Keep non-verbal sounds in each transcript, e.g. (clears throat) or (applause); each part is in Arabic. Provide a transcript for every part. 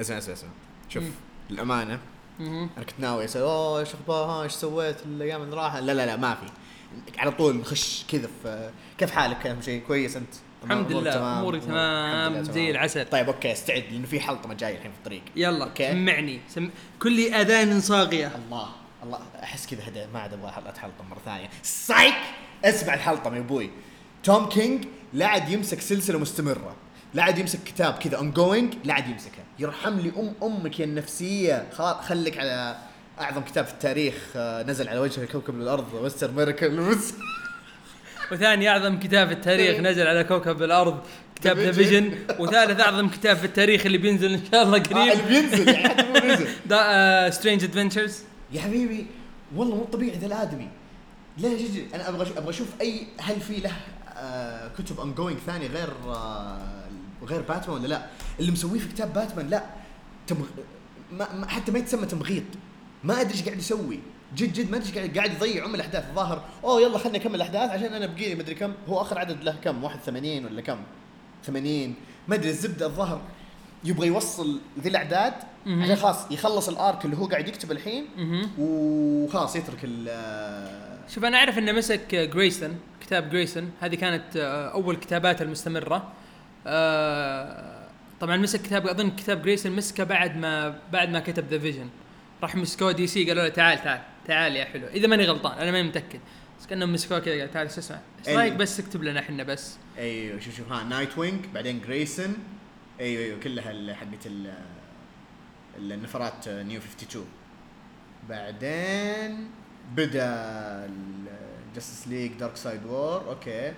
اسمع اسمع اسمع. شوف. الامانه. أنا كنت ناوي اسال أوه إيش اخبارها إيش سويت الأيام اللي راحت؟ لا لا لا ما في. على طول نخش كذا في كيف حالك؟ أهم شيء كويس أنت؟ الحمد لله أموري تمام. زي العسل. طيب okay استعد لأنه في حلطمه جاية الحين في الطريق. يلا okay. سمعني. سم... كل أذان صاغية. الله الله أحس كذا هدأ ما عاد أبغى اتحلطم مرة ثانية. سايك اسمع الحلطمه يا أبوي. توم كينج لا عاد يمسك سلسلة مستمرة. لا عاد يمسك كتاب كذا ongoing لا عاد يمسكها يرحم لي ام أمك يا النفسية. خلاص خليك على أعظم كتاب في التاريخ آه، نزل على وجه كوكب الأرض Mister Miracle (laughs) وثاني أعظم كتاب في التاريخ نزل على كوكب الأرض كتاب ذا Vision. فيجن وثالث أعظم كتاب في التاريخ اللي بينزل إن شاء الله اللي قريب. بينزل يعني مو نزل. The Strange Adventures يا حبيبي والله مو طبيعي ذا الآدمي. ليش يجي أنا أبغى أبغى أشوف أي هل في له آه كتب ongoing ثانية غير آه غير باتمان ولا لا؟ اللي مسويه في كتاب باتمان لا. تمغ... ما ما حتى ما يتسمى تمغيط. ما أدري إيش قاعد يسوي. جد جد ما أدري إيش قاعد قاعد يضيع ام الأحداث. الظاهر أوه يلا خلينا نكمل الأحداث عشان أنا بقي لي مدري كم. هو آخر عدد له كم؟ 81 ولا كم؟ 80 ما أدري الزبدة الظاهر يبغى يوصل ذي الأعداد. عشان خلاص يخلص ال arc اللي هو قاعد يكتبه الحين. وخلاص يترك ال شوف أنا أعرف إنه مسك جريسون كتاب جريسون هذه كانت آه، أول كتاباته المستمرة. آه، طبعا مسك كتاب أظن كتاب جريسون مسكه بعد ما بعد ما كتب The Vision راح مسكوه DC قالوا له تعال تعال تعال يا حلو. إذا ماني غلطان أنا ماني متأكد. بس كانهم مسكوه كذا قال تعال اسمع إيش أيوه. رأيك بس اكتب لنا إحنا بس؟ أيوه شوف شوف ها Nightwing بعدين جريسون أيوه أيوه كلها حقت ال- ال- النفرات New 52 بعدين بدأ Justice League Darkseid War okay.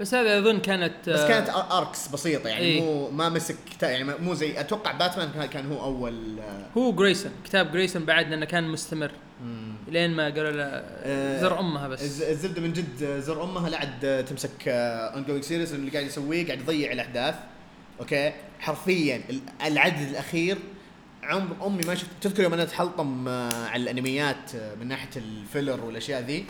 بس هذا أظن كانت بس آه، كانت arcs بسيطة يعني إيه. مو ما مسك كتا- يعني مو زي أتوقع باتمان كان- هو أول آه، هو جريسون كتاب جريسون بعد لأنه كان مستمر. مم. لين ما قالوا له آه، زر أمها بس. الز- الزبدة من جد زر أمها لا عاد تمسك ongoing series اللي قاعد يسويه قاعد يضيع الأحداث. okay؟ حرفيا ال- العدد الأخير عمر أمي ما شفت تذكر يوم أنا أتحلطم على الأنميات من ناحية ال filler والأشياء ذي؟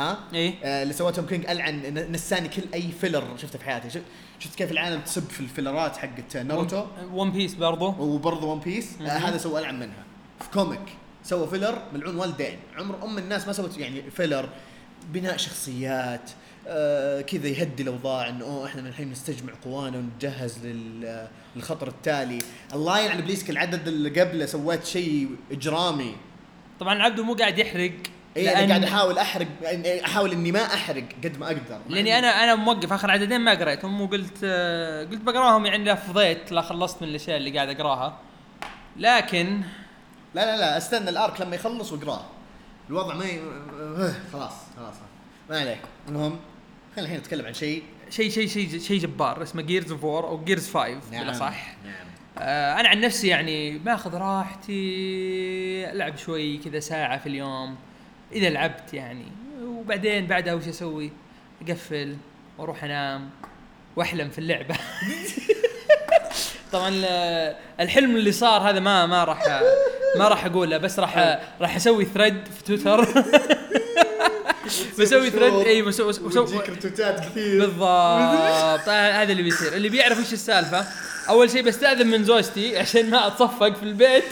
ها؟ إيه. آه، اللي سواه توم كينج العن نساني كل أي filler شفته في حياتي. شفت- شفت كيف العالم تسب في ال fillerات حقت ناروتو One Piece برضو. وبرضه One Piece آه. هذا سوى ألعن منها. في comic سوى filler ملعون والدين عمر أم الناس ما سوت يعني filler بناء شخصيات آه كذا يهدي الأوضاع إنه أوه إحنا الحين نستجمع قوانا ونجهز لل- للخطر التالي. الله يلعن ابليسك العدد اللي قبله سويت شيء إجرامي. طبعا عبده مو قاعد يحرق. اي أنا قاعد أحاول أحرق أحاول إني ما أحرق قد ما أقدر. لأني أنا أنا موقف آخر عددين ما قريتهم وقلت آه، قلت بقراهم يعني لا فضيت لا خلصت من الأشياء اللي قاعد أقراها. لكن لا لا لا أستنى الأرك لما يخلص وأقراه. الوضع ما ي... خلاص خلاص ما عليه المهم خلينا الحين نتكلم عن شيء. شيء شيء شيء شيء جبار اسمه Gears of War أو Gears 5 نعم بلا صح نعم. آه أنا عن نفسي يعني باخذ راحتي ألعب شوي كذا ساعة في اليوم. إذا لعبت يعني. وبعدين بعدها وش أسوي؟ أقفل وأروح أنام وأحلم في اللعبة. (laughs) طبعا ال- الحلم اللي صار هذا ما ما راح ما راح أقوله بس راح راح أسوي thread في تويتر. (laughs) بسوي thread إي بسوي بسوي وتجيك رتويتات كثير. بالضبط. (laughs) هذا اللي بيصير. اللي بيعرف إيش السالفة أول شيء بستأذن من زوجتي عشان ما أتصفق في البيت.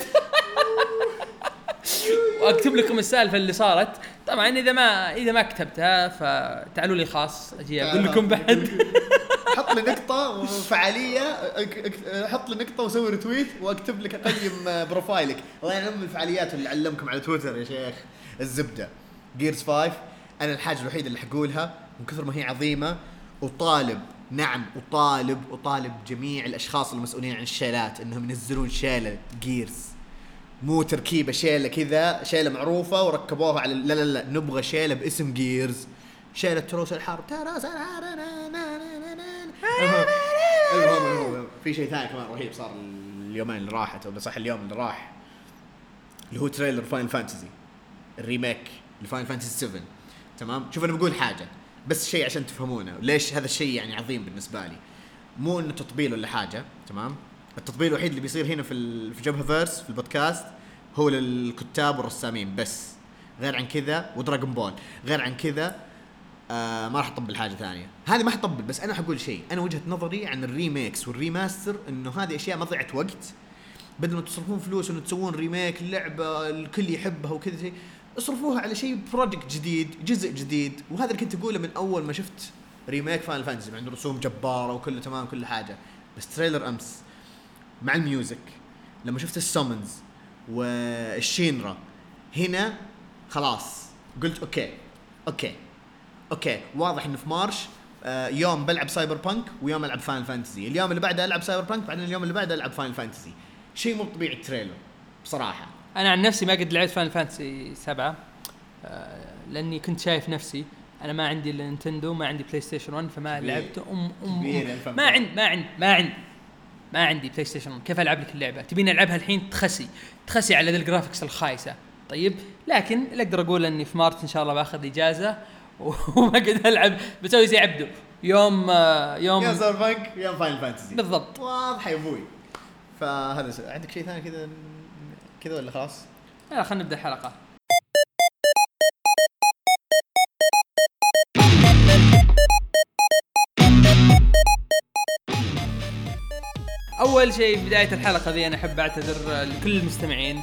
واكتب لكم السالفة اللي صارت. طبعا إذا ما إذا ما كتبتها فتعالوا لي خاص أجي أقول لكم بعد. (laughs) حط لي نقطة وفعالية أك- أك- حط لي نقطة وسوي retweet وأكتب لك أقيم profile ك. الله يعلم الفعاليات اللي علمكم على تويتر يا شيخ. الزبدة. Gears 5 أنا الحاجة الوحيدة اللي حقولها من كثر ما هي عظيمة وطالب نعم وطالب وطالب جميع الأشخاص المسؤولين عن الشيلات إنهم ينزلون شيلة Gears مو تركيبة شيلة كذا شيلة معروفة وركبوها على لا لا لا نبغى شيلة باسم Gears شيلة تروس الحرب. تروس الحرب. المهم المهم في شيء ثاني كمان رهيب صار اليومين اللي راحت ولا صح اليوم اللي راح اللي هو trailer Final Fantasy ال remake ل Final Fantasy 7 تمام؟ شوف أنا بقول حاجة بس شيء عشان تفهمونه. ليش هذا الشيء يعني عظيم بالنسبة لي؟ مو إنه تطبيل ولا حاجة تمام؟ التطبيل الوحيد اللي بيصير هنا في. في جبهة verse في البودكاست هو للكتاب والرسامين بس. غير عن كذا و Dragon Ball غير عن كذا آه ما راح أطبل حاجة ثانية. هذه ما حطبل بس أنا حقول شيء. أنا وجهة نظري عن ال remakes وال remaster إنه هذه أشياء مضيعه وقت. بدل ما تصرفون فلوس إنه تسوون remake اللعبه الكل يحبها وكذا شيء اصرفوها على شيء project جديد جزء جديد. وهذا اللي كنت أقوله من أول ما شفت remake Final Fantasy مع إنه رسوم جبارة وكله تمام كل حاجة. بس trailer أمس. مع ال music. لما شفت ال summons والشينرا هنا خلاص. قلت okay okay okay. واضح إنه في March آه، يوم بلعب Cyberpunk ويوم ألعب Final Fantasy اليوم اللي بعده ألعب Cyberpunk بعدين اليوم اللي بعده ألعب Final Fantasy شيء مو طبيعي ال trailer بصراحة. أنا عن نفسي ما قد لعبت Final Fantasy سبعة آه، لأني كنت شايف نفسي. أنا ما عندي الا Nintendo ما عندي PlayStation 1 فما. لعبت ام ام, أم. ما عند ما عند ما عند ما عندي PlayStation 1 كيف ألعب لك اللعبة؟ تبيني ألعبها الحين؟ تخسي. تخسي على ذي ال graphics الخايسة. طيب لكن اللي أقدر أقول إني في March إن شاء الله بأخذ إجازة (laughs) وما قد ألعب. بسوي زي عبده يوم آه، يوم يوم Cyberpunk يوم Final Fantasy بالضبط. واضح يا أبوي. فهذا عندك شيء ثاني كذا؟ كذا ولا خلاص؟ يلا خلينا نبدأ الحلقة. أول شيء بداية الحلقة ذي أنا أحب أعتذر لكل المستمعين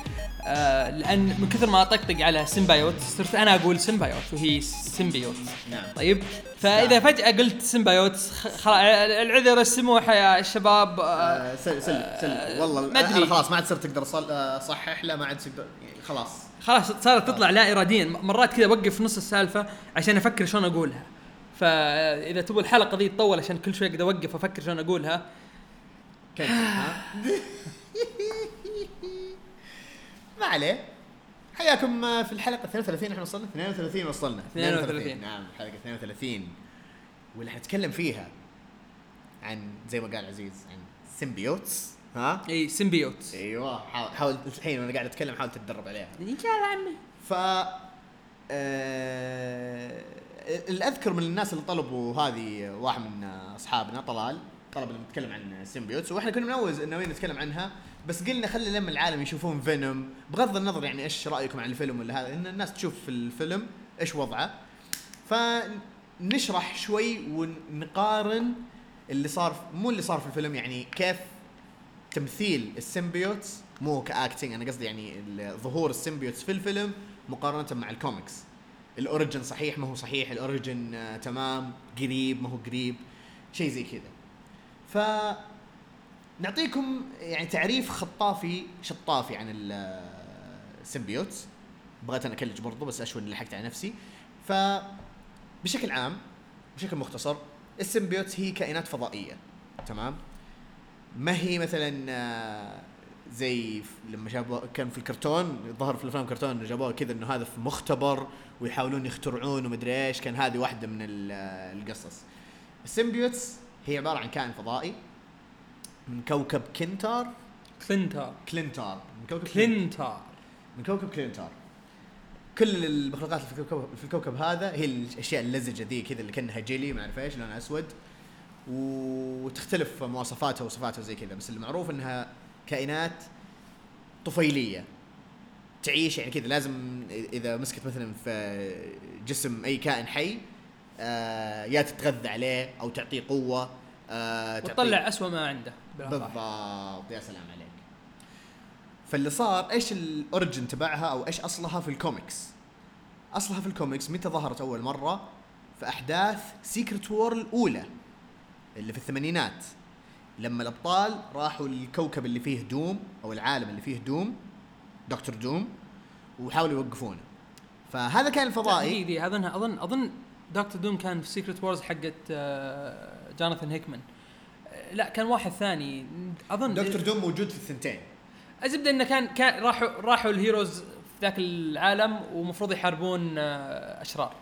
آه لأن من كثر ما أطقطق على symbiote صرت أنا أقول symbiote وهي symbiote نعم. طيب؟ فإذا فجأة قلت symbiote خلاص العذر السموحه يا الشباب آه آه، سل سل سل والله ما. أنا خلاص ما عاد صرت تقدر أصل- آه، اصحح لا ما عاد يعني خلاص. خلاص صارت تطلع لا اراديا. مرات كذا أوقف في نص السالفة عشان أفكر شلون أقولها. فإذا تبغى الحلقة ذي تطول عشان كل شوي كذا أوقف أفكر شلون أقولها كيف؟ (laughs) ما عليه. حياكم في الحلقة 33 إحنا وصلنا؟ 32 وصلنا. 32. نعم الحلقة 32 واللي حنتكلم فيها عن زي ما قال عزيز عن symbiotes ها؟ إي symbiote أيوه حاول, الحين وأنا قاعد أتكلم حاول تتدرب عليها. يا عمي. ف آه... اللي اذكر من الناس اللي طلبوا هذه واحد من أصحابنا طلال. طلب ان نتكلم عن symbiotes وإحنا كنا ناو ناويين نتكلم عنها بس قلنا خلي لما العالم يشوفون Venom بغض النظر يعني إيش رأيكم عن الفيلم ولا هذا إن الناس تشوف في الفيلم إيش وضعه. فنشرح شوي ونقارن اللي صار مو اللي صار في الفيلم يعني كيف تمثيل ال symbiotes مو ك acting أنا قصدي يعني ظهور ال symbiotes في الفيلم مقارنة مع ال comics ال origin صحيح ما هو صحيح ال origin آه تمام قريب ما هو قريب شيء زي كذا. ف نعطيكم يعني تعريف خطافي شطافي عن ال- ال symbiotes. بغيت أنا أكلج برضو بس أشوي اني لحقت على نفسي. ف بشكل عام بشكل مختصر ال symbiotes هي كائنات فضائية تمام؟ ما هي مثلا آه، زي لما جابوا كان في الكرتون ظهر في الأفلام كرتون جابوها كذا إنه هذا في مختبر ويحاولون يخترعون ومدري إيش كان هذه واحدة من آه، القصص. ال symbiotes هي عبارة عن كائن فضائي من كوكب كنتار. كلينتار. كلينتار. من كوكب كلينتار. من كوكب كلينتار. كل المخلوقات في الكوكب في الكوكب هذا هي الأشياء اللزجة ذي كذا اللي كأنها جيلي ما أعرف إيش لونها أسود. وتختلف مواصفاتها وصفاتها وزي كذا بس المعروف إنها كائنات طفيلية. تعيش يعني كذا لازم إذا مسكت مثلا في جسم أي كائن حي آه يا تتغذى عليه أو تعطيه قوة آه وتطلع اسوء ما عنده. بالضبط. يا سلام عليك. فاللي صار إيش ال origin تبعها أو إيش أصلها في الكوميكس؟ أصلها في الكوميكس متى ظهرت أول مرة؟ في أحداث Secret War الأولى اللي في الثمانينات. لما الأبطال راحوا للكوكب اللي فيه دوم أو العالم اللي فيه دوم دكتور دوم وحاولوا يوقفونه. فهذا كان الفضائي. دي دي اظن اظن أظن دكتور دوم كان في Secret Wars حقت آه، جوناثان هيكمان. آه، لا كان واحد ثاني. أظن دكتور دوم موجود في الثنتين. الزبدة إنه كان كان راحوا راحوا ال heroes في ذاك العالم ومفروض يحاربون آه، أشرار.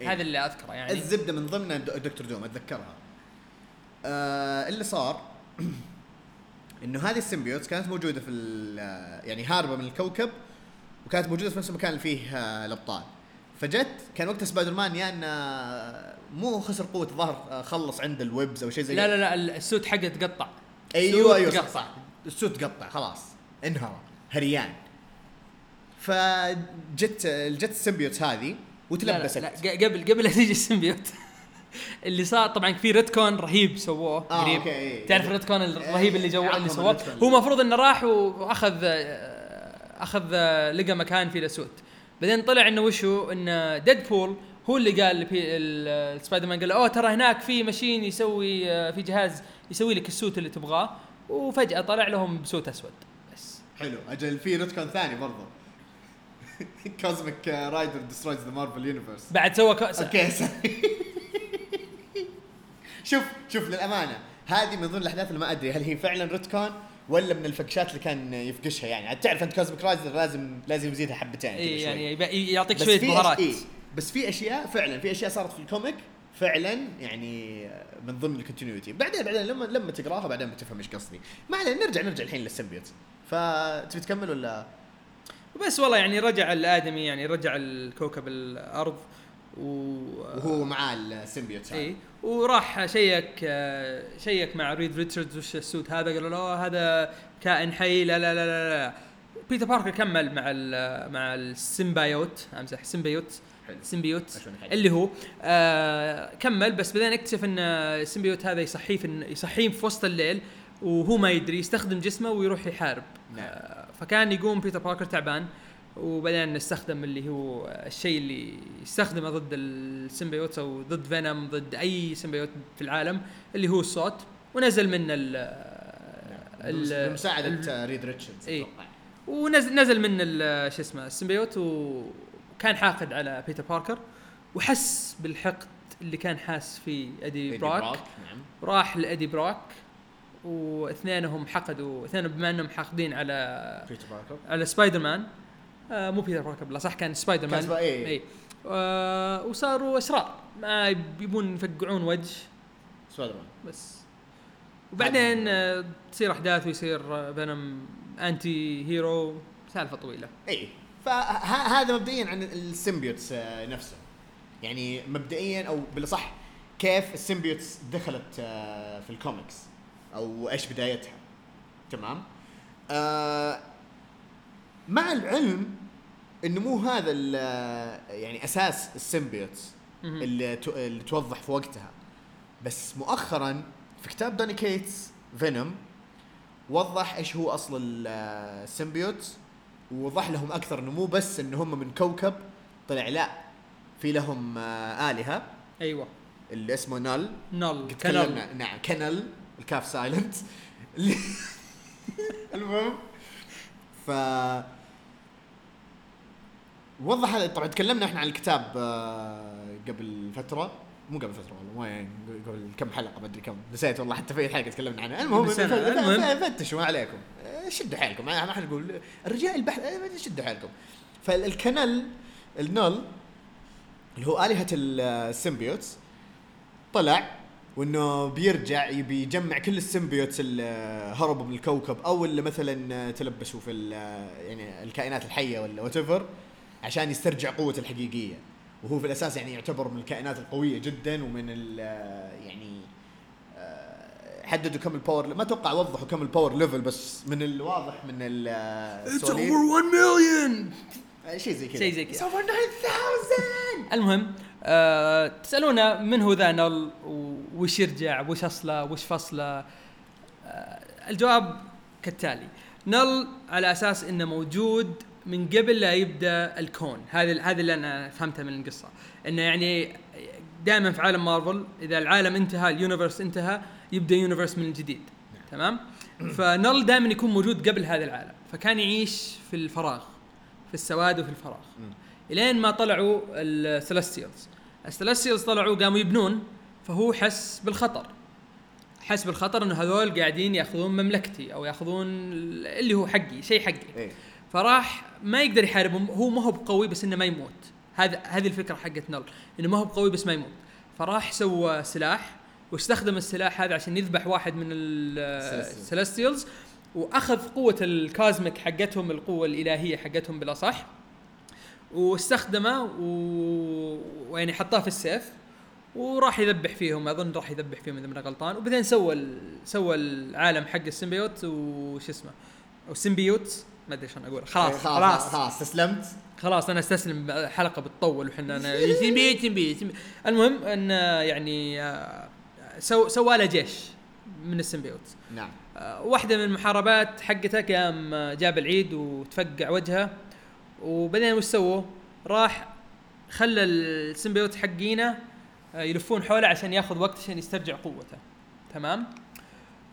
إيه. هذا اللي أذكره يعني. الزبدة من ضمن د- دكتور دوم أتذكرها. آه اللي صار (clears throat) إنه هذه ال symbiotes كانت موجودة في يعني هاربة من الكوكب وكانت موجودة في نفس المكان اللي فيه آه الأبطال. فجت كان وقتها سبايدر مان يا إنه مو خسر قوة الظهر آه، خلص عند ال webs أو شيء زي لا لا لا ال suit حقه تقطع. أيوه ال suit أيوه تقطع. صح. ال suit تقطع خلاص انهار هريان. فجت جت ال symbiotes هذه لا لا, وتلبست لا ق- قبل قبل لا تيجي ال symbiote. (laughs) اللي صار طبعا في retcon رهيب سووه آه، قريب. أوكي، إيه. تعرف ال retcon الرهيب اللي جو عطهم اللي سووه. هو المفروض إنه راح وأخذ آه، أخذ آه، لقى مكان في الاسود بعدين طلع إنه وشو؟ انه ديدبول هو اللي قال السبايدر مان قال له أوه ترى هناك في machine يسوي آه، في جهاز يسوي لك ال suit اللي تبغاه. وفجأة طلع لهم ب suit أسود. بس. حلو. أجل في retcon ثاني برضه Cosmic Rider Destroys the Marvel Universe بعد سوى كأس okay (laughs) شوف شوف للأمانة هذه من ضمن الأحداث اللي ما أدري هل هي فعلا retcon ولا من الفكشات اللي كان يفقشها يعني. تعرف أنت Cosmic Rider لازم لازم يزيدها حبتين إيه شوي. يعني يبقى- يعطيك شوية بهارات. إيه بس في أشياء فعلا في أشياء صارت في ال comic فعلا يعني من ضمن ال continuity بعدين بعدين لما لما تقراها بعدين بتفهم إيش قصدي. ما علينا نرجع نرجع الحين لل symbiote. فتبي تكمل ولا؟ بس والله يعني رجع الآدمي يعني رجع الكوكب الأرض. و وهو معاه ال symbiote. اي وراح check آه، check مع ريد ريتشاردز وش ال suit هذا قالوا له هذا كائن حي لا لا لا لا, لا. بيتر باركر كمل مع ال مع ال symbiote امزح symbiote. symbiote. اللي هو آه كمل بس بعدين اكتشف إن ال symbiote هذا يصحيه في يصحيه في وسط الليل وهو ما يدري يستخدم جسمه ويروح يحارب نعم. آه فكان يقوم بيتر باركر تعبان وبعدين استخدم اللي هو الشيء اللي يستخدمه ضد ال symbiote أو ضد فينوم ضد أي symbiote في العالم اللي هو الصوت. ونزل من ال ال- بمساعدة ريد ريتشاردز إيه. ونزل نزل من شو اسمه ال symbiote وكان حاقد على بيتر باركر وحس بالحقد اللي كان حاس فيه إيدي إيدي بروك. نعم. راح لإيدي بروك واثنينهم حقدوا اثنين بما إنهم حاقدين على بيتر باركر. على سبايدر مان. آه مو بيتر باركر لا صح كان سبايدر كان مان إيه. اي آه وصاروا اشرار ما يبون يفقعون وجه. سبايدر مان بس. وبعدين آه تصير أحداث ويصير فينوم anti-hero سالفة طويلة. اي فهذا مبدئيا عن ال symbiotes آه، نفسه. يعني مبدئيا أو بالأصح كيف ال symbiotes دخلت آه، في الكوميكس أو إيش بدايتها. تمام؟ آه، مع العلم إنه مو هذا ال- يعني أساس ال symbiotes. اللي, اللي توضح في وقتها. بس مؤخرا في كتاب دوني كيتس فينوم وضح إيش هو أصل آه، السيمبيوت ووضح لهم أكثر إنه مو بس ان هم من كوكب طلع لا في لهم آه، آلهة. أيوه. اللي اسمه نال. نل قد كنل. نعم كنل. الكاف silent. (laughs) المهم. ف وضح هذا. طبعا تكلمنا إحنا عن الكتاب آه، قبل فترة. مو قبل فترة والله ما يعني قبل كم حلقة ما أدري كم. نسيت والله حتى في حلقة تكلمنا عنها. المهم فتشوا ما عليكم. آه، شدوا حيلكم. ما ما حنقول الرجال البحث آه، شدوا حيلكم. فالكنل النل اللي هو آلهة ال symbiotes طلع وإنه بيرجع يبي يجمع كل ال symbiotes اللي هربوا من الكوكب أو اللي مثلا تلبسوا في يعني الكائنات الحية ولا what عشان يسترجع قوته الحقيقية. وهو في الأساس يعني يعتبر من الكائنات القوية جدا ومن ال يعني آه، حددوا كم ال power ما أتوقع وضحوا كم ال power level بس من الواضح من ال- السواليف 1 مليون آه، شيء زي كذا. شيء زي كذا. It's over 9000 المهم آه تسألونا من هو ذا نل وش يرجع وش أصله وش فصله؟ آه الجواب كالتالي. نل على أساس إنه موجود من قبل لا يبدأ الكون. هذا هذا اللي أنا فهمته من القصة. إنه يعني دائما في عالم مارفل إذا العالم انتهى ال universe انتهى يبدأ universe من جديد تمام؟ فنل دائما يكون موجود قبل هذا العالم. فكان يعيش في الفراغ في السواد وفي الفراغ. إلين ما طلعوا ال Celestials. ال Celestials طلعوا قاموا يبنون فهو حس بالخطر. حس بالخطر إنه هذول قاعدين يأخذون مملكتي أو يأخذون اللي هو حقي شيء حقي. إيه. فراح ما يقدر يحاربهم هو ما هو بقوي بس إنه ما يموت. هذا هذه الفكرة حقت نل إنه ما هو بقوي بس ما يموت. فراح سوى سلاح واستخدم السلاح هذا عشان يذبح واحد من السلستيالز وأخذ قوة الكازميك حقتهم القوة الإلهية حقتهم بالاصح واستخدمه و... ويعني حطاه في السيف وراح يذبح فيهم. أظن راح يذبح فيهم إذا ماني غلطان. وبعدين سوى ال... سوى العالم حق ال symbiote وش اسمه أو symbiote ما أدري شلون أقول خلاص إيه، خلاص. خلاص استسلمت خلاص أنا أستسلم الحلقة بتطول وحنا أنا تنبي تنبي تنبي. المهم إن يعني آه، so سوى له جيش من ال symbiote. نعم. آه، واحدة من المحاربات حقته قام جاب العيد وتفقع وجهه وبعدين وش سووا؟ راح خلى ال symbiote حقينه آه، يلفون حوله عشان ياخذ وقت عشان يسترجع قوته. تمام؟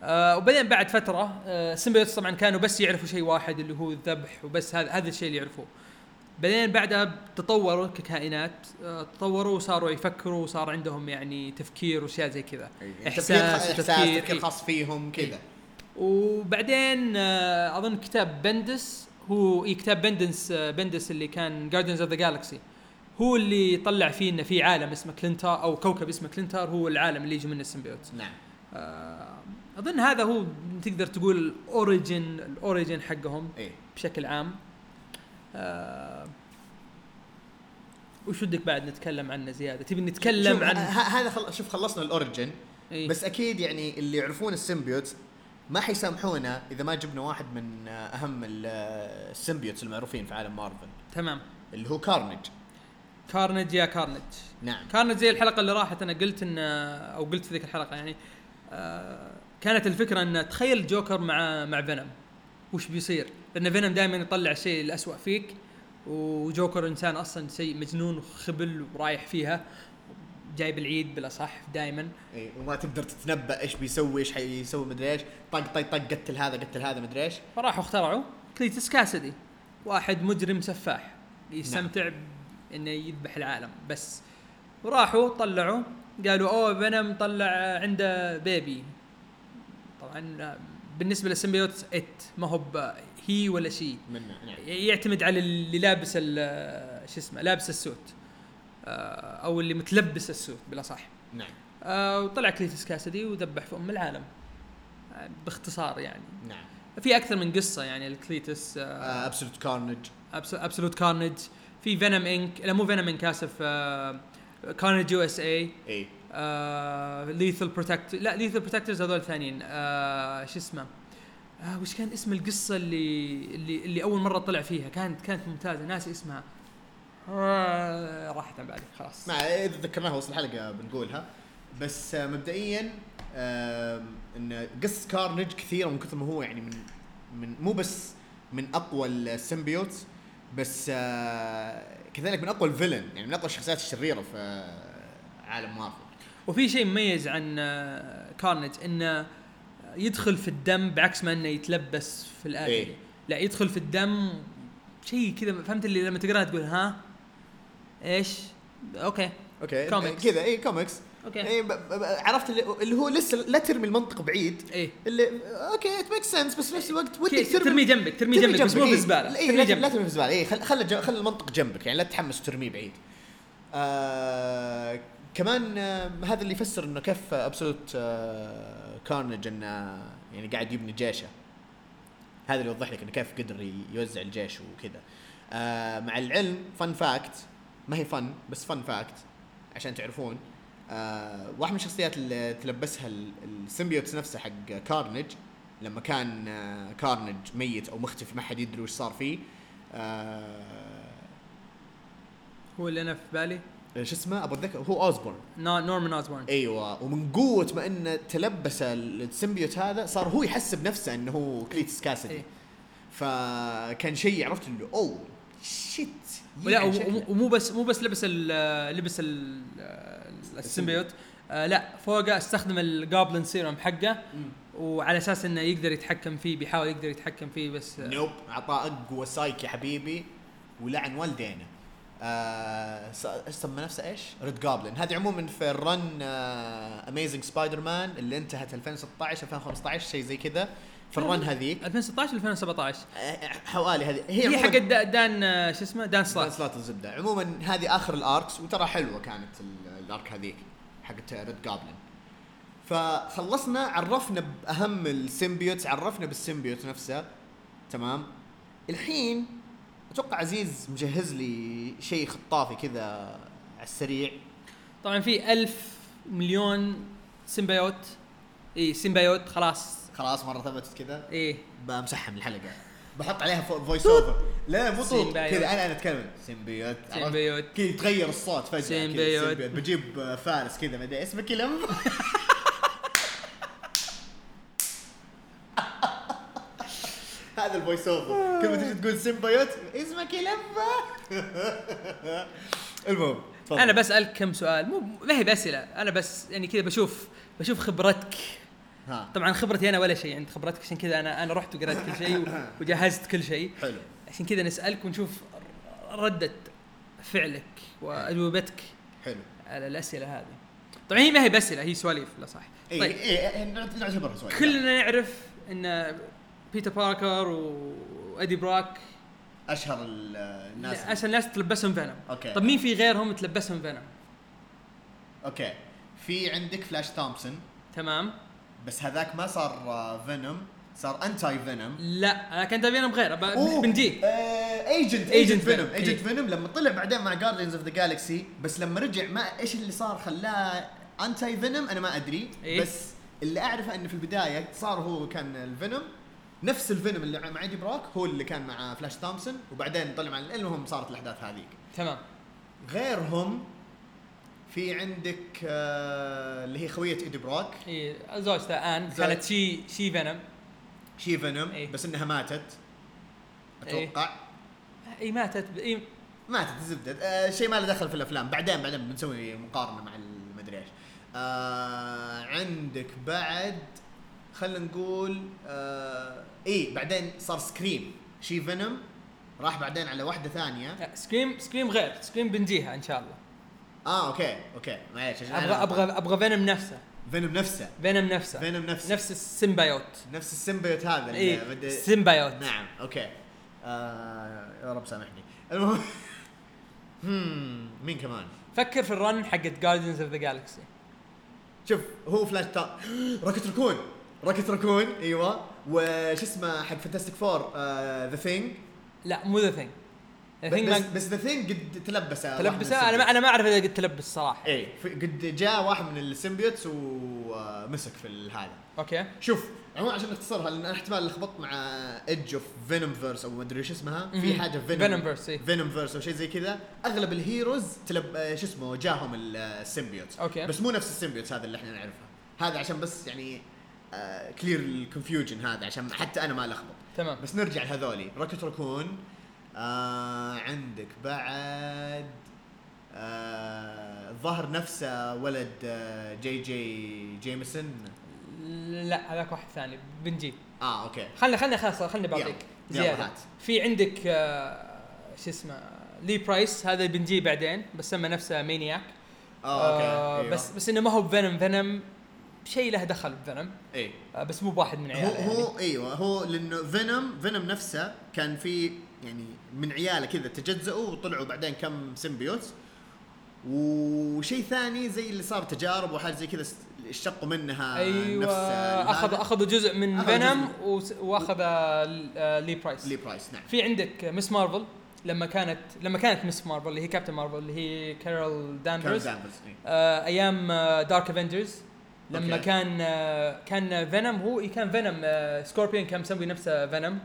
آه وبعدين بعد فترة آه ال symbiotes طبعا كانوا بس يعرفوا شيء واحد اللي هو الذبح وبس هذا هذا الشيء اللي يعرفوه. بعدين بعدها تطوروا ككائنات آه تطوروا وصاروا يفكروا وصار عندهم يعني تفكير وأشياء زي كذا. إحساس إحساس وتفكير، تفكير إيه. خاص فيهم كذا. وبعدين آه أظن كتاب بندس هو إيه كتاب بندس آه بندس اللي كان Guardians of the Galaxy هو اللي طلع فيه إنه في عالم اسمه كلينتار أو كوكب اسمه كلينتار هو العالم اللي يجي منه ال symbiote نعم. آه أظن هذا هو تقدر تقول ال origin ال origin حقهم إيه. بشكل عام. آه وش ودك بعد نتكلم عنه زيادة؟ تبي نتكلم عن هذا خل... شوف خلصنا ال origin إيه؟ بس أكيد يعني اللي يعرفون ال symbiote ما حيسامحونا إذا ما جبنا واحد من أهم ال- ال symbiotes المعروفين في عالم مارفل. تمام. اللي هو Carnage Carnage يا Carnage نعم. كانت زي الحلقة اللي راحت. أنا قلت ان أو قلت في ذيك الحلقة يعني آه كانت الفكرة إن تخيل جوكر مع مع Venom. وش بيصير؟ لأن Venom دائما يطلع الشيء الأسوأ فيك وجوكر إنسان أصلا شيء مجنون وخبل ورايح فيها جايب العيد بالأصح دائما. اي وما تقدر تتنبأ إيش بيسوي إيش حيسوي مدري إيش. طق طق طق قتل هذا قتل هذا مدري إيش. فراحوا اخترعوا Cletus Kasady واحد مجرم سفاح يستمتع إنه يذبح العالم بس. وراحوا طلعوا قالوا أوه Venom طلع عنده baby طبعا بالنسبة لل symbiote it ما هو هي ولا شيء منه نعم. يعتمد على اللي لابس شو اسمه لابس ال suit آه، أو اللي متلبس ال suit بالاصح نعم. آه، وطلع Cletus Kasady وذبح في ام العالم. آه، باختصار يعني. نعم. في أكثر من قصة يعني ال Cletus Absolute Carnage Absolute Carnage في Venom Inc لا مو Venom Inc آسف Carnage USA Lethal Protect لا Lethal Protectors هذول ثانيين. آه، شو اسمه؟ آه وش كان اسم القصة اللي اللي اللي أول مرة طلع فيها؟ كانت كانت ممتازة ناسي اسمها آه راحت عن بالي خلاص. مع إذا ذكرناها وسط الحلقة بنقولها. بس آه، مبدئيا آم، إن قصه Carnage كثيرة من كثر ما هو يعني من من مو بس من أقوى ال symbiotes بس آه، كذلك من أقوى ال villain يعني من أقوى الشخصيات الشريرة في آه، عالم مارفل. وفي شيء مميز عن آه، Carnage إنه يدخل في الدم بعكس ما إنه يتلبس في الآلة إيه. لا يدخل في الدم شيء كذا فهمت اللي لما تقراها تقول ها؟ إيش؟ okay. okay. comics. كذا. اي comics okay. اي ب- عرفت اللي, اللي هو لسه لا ترمي المنطق بعيد. إيه. اللي okay it make sense بس في نفس الوقت ودك كي- ترميه جنبك ترميه جنبك بس مو في إيه. الزباله اي ترميه لا, جنبك. ترمي في الزباله اي خل خل المنطق جنبك يعني لا تتحمس وترميه بعيد. آه كمان آه هذا اللي يفسر إنه كيف Absolute آه Carnage إنه يعني قاعد يبني جيشه. هذا اللي يوضح لك إنه كيف قدر يوزع الجيش وكذا. آه مع العلم fun fact ما هي fun بس fun fact عشان تعرفون واحد من الشخصيات اللي تلبسها ال- ال symbiotes نفسه حق Carnage لما كان Carnage ميت أو مختفي ما حد يدري وش صار فيه هو اللي أنا في بالي. شو اسمه؟ ابو أتذكر. هو Osborn. Norman Osborn. أيوه. ومن قوة ما انه تلبس ال symbiote هذا صار هو يحسب نفسه إنه هو Cletus Kasady إيه. فكان شيء عرفت اللي أوه shit ولا ومو- بس مو بس لبس ال لبس ال ال symbiote. آه لا فوقه استخدم ال Goblin serum حقه. وعلى أساس إنه يقدر يتحكم فيه بيحاول يقدر يتحكم فيه بس آه، nope اعطاه أقوى سايك يا حبيبي. ولعن آه إيش سمى نفسه؟ إيش؟ Red Goblin هذه عموما في ال run Amazing Spider-Man اللي انتهت 2016 2015 شيء زي كذا. في ال run هذيك. 2016 2017 آه، حوالي هذه. هي هي حق Da- Dan آه، شو اسمه؟ Dan Dan Slott Slott الزبدة. عموما هذه آخر ال arcs وترى حلوة كانت ال- ال arc هذيك حقت Red Goblin فخلصنا عرفنا بأهم ال symbiotes عرفنا بال symbiote نفسه. تمام؟ الحين أتوقع عزيز مجهز لي شيء خطافي كذا على السريع. طبعا في ألف مليون symbiote إي symbiote خلاص. خلاص مرة ثبتت كذا. إيه بمسحها من الحلقة. بحط عليها voice over لا مو صوت. كذا أنا أنا أتكلم. symbiote؟ symbiote كذا يتغير الصوت فجأة symbiote. symbiote. بجيب آه، فارس كذا ما أدري اسمه كلم (laughs) هذا ال voice over كل ما تجي تقول symbiote اسمه كلم المهم تفضل. أنا بسالك كم سؤال مو ما هي بأسئلة أنا بس يعني كذا بشوف بشوف خبرتك. ها. طبعا خبرتي أنا ولا شيء عند خبرتك عشان كذا أنا أنا رحت وقرأت كل شيء (laughs) وجهزت كل شيء. حلو. عشان كذا نسألك ونشوف ردة فعلك وأجوبتك حلو. على الأسئلة هذه. طبعا هي ما هي بأسئلة هي سواليف لا صح. اي طيب. اي إيه، نعتبرها سؤال كلنا نعرف إن بيتر باركر وايدي براك. أشهر ال- الناس. اسهل الناس تلبسهم فينوم. أوكي. طب مين في غيرهم تلبسهم فينوم؟ أوكي. في عندك فلاش تومسون. تمام. بس هذاك ما صار آه، فينوم. صار Anti فينوم. لا أنا كان فينوم غير. ب- بنجيك Agent Agent. فينوم. Agent فينوم لما طلع بعدين مع Guardians of the Galaxy بس لما رجع ما إيش اللي صار خلاه Anti فينوم؟ أنا ما أدري. إيه. بس اللي أعرفه إنه في البداية صار هو كان الفينوم. نفس الفينوم اللي مع ايدي براك هو اللي كان مع فلاش تومسون وبعدين طلع مع المهم صارت الأحداث هذيك. تمام. غيرهم في عندك آه اللي هي خوية إيدي براك. إي زوجته آن زوج- كانت She She فينوم She فينوم إيه. بس إنها ماتت. أتوقع. إي ماتت ب- إي. ماتت الزبده آه شيء ما له دخل في الأفلام. بعدين بعدين بنسوي مقارنة مع المدري إيش. آه عندك بعد خلينا نقول آه اي بعدين صار سكريم. She فينوم راح بعدين على واحدة ثانية. سكريم سكريم غير. سكريم بنجيها إن شاء الله. آه أوكي أوكي. معليش عشان أبغى أبغى أبغى فينوم نفسه. فينوم نفسه. فينوم نفسه. فينوم نفسه. نفس ال symbiote. نفس ال symbiote هذا اللي اي بدي- symbiote. نعم أوكي. آه يا رب سامحني. المهم (laughs) هم مين كمان؟ فكر في ال run حقت Guardians of the Galaxy شوف هو فلاش تا Rocket Raccoon Rocket Raccoon إيوه. وش اسمه حق Fantastic Four The Thing لا مو The Thing بس بس The Thing قد تلبسه تلبسه؟ أنا ما. أنا ما أعرف إذا قد تلبس صراحة. اي في- قد جاء واحد من ال symbiotes ومسك في ال- هذا أوكي. شوف عموما عشان نختصرها لأن أنا احتمال لخبطت مع Edge of Venomverse أو ما أدري إيش اسمها. في. حاجة فينوم Venomverse، إيه. Venomverse أو شيء زي كذا. أغلب ال heroes تلب آه، شو اسمه جاهم ال symbiotes. أوكي. بس مو نفس ال symbiotes هذا اللي إحنا نعرفه هذا عشان بس يعني clear ال confusion هذا عشان حتى أنا ما لخبط. تمام. بس نرجع لهذولي. Rocket Raccoon آه عندك بعد آه الظاهر نفسه ولد آه جي جي جيمسون لا هذاك واحد ثاني بنجي آه أوكي. خلنا خلنا خلاص خلنا بعطيك زيادة. في عندك آه، شو اسمه لي برايس هذا بنجي بعدين بس سمى نفسه مانياك آه أوكي. آه أيوة. بس بس إنه ما هو بفينوم فينوم شيء له دخل بفينوم. إيه. آه بس مو بواحد من هو عياله يعني. هو إيوه هو لأنه فينوم فينوم نفسه كان في يعني من عياله كذا تجزأوا وطلعوا بعدين كم symbiote. وشيء ثاني زي اللي صار تجارب وحاجة زي كذا اشتقوا منها أيوه نفس اخذ. اخذوا جزء من فينوم وأخذ آه، لي برايس. لي برايس نعم. في عندك Ms. Marvel لما كانت لما كانت Ms. Marvel اللي هي Captain Marvel اللي هي كارول دانفرز دانفرز إيه. آه أيام Dark Avengers لما أوكي. كان كان فينوم هو كان فينوم آه سكوربيون كان مسوي نفسه فينوم.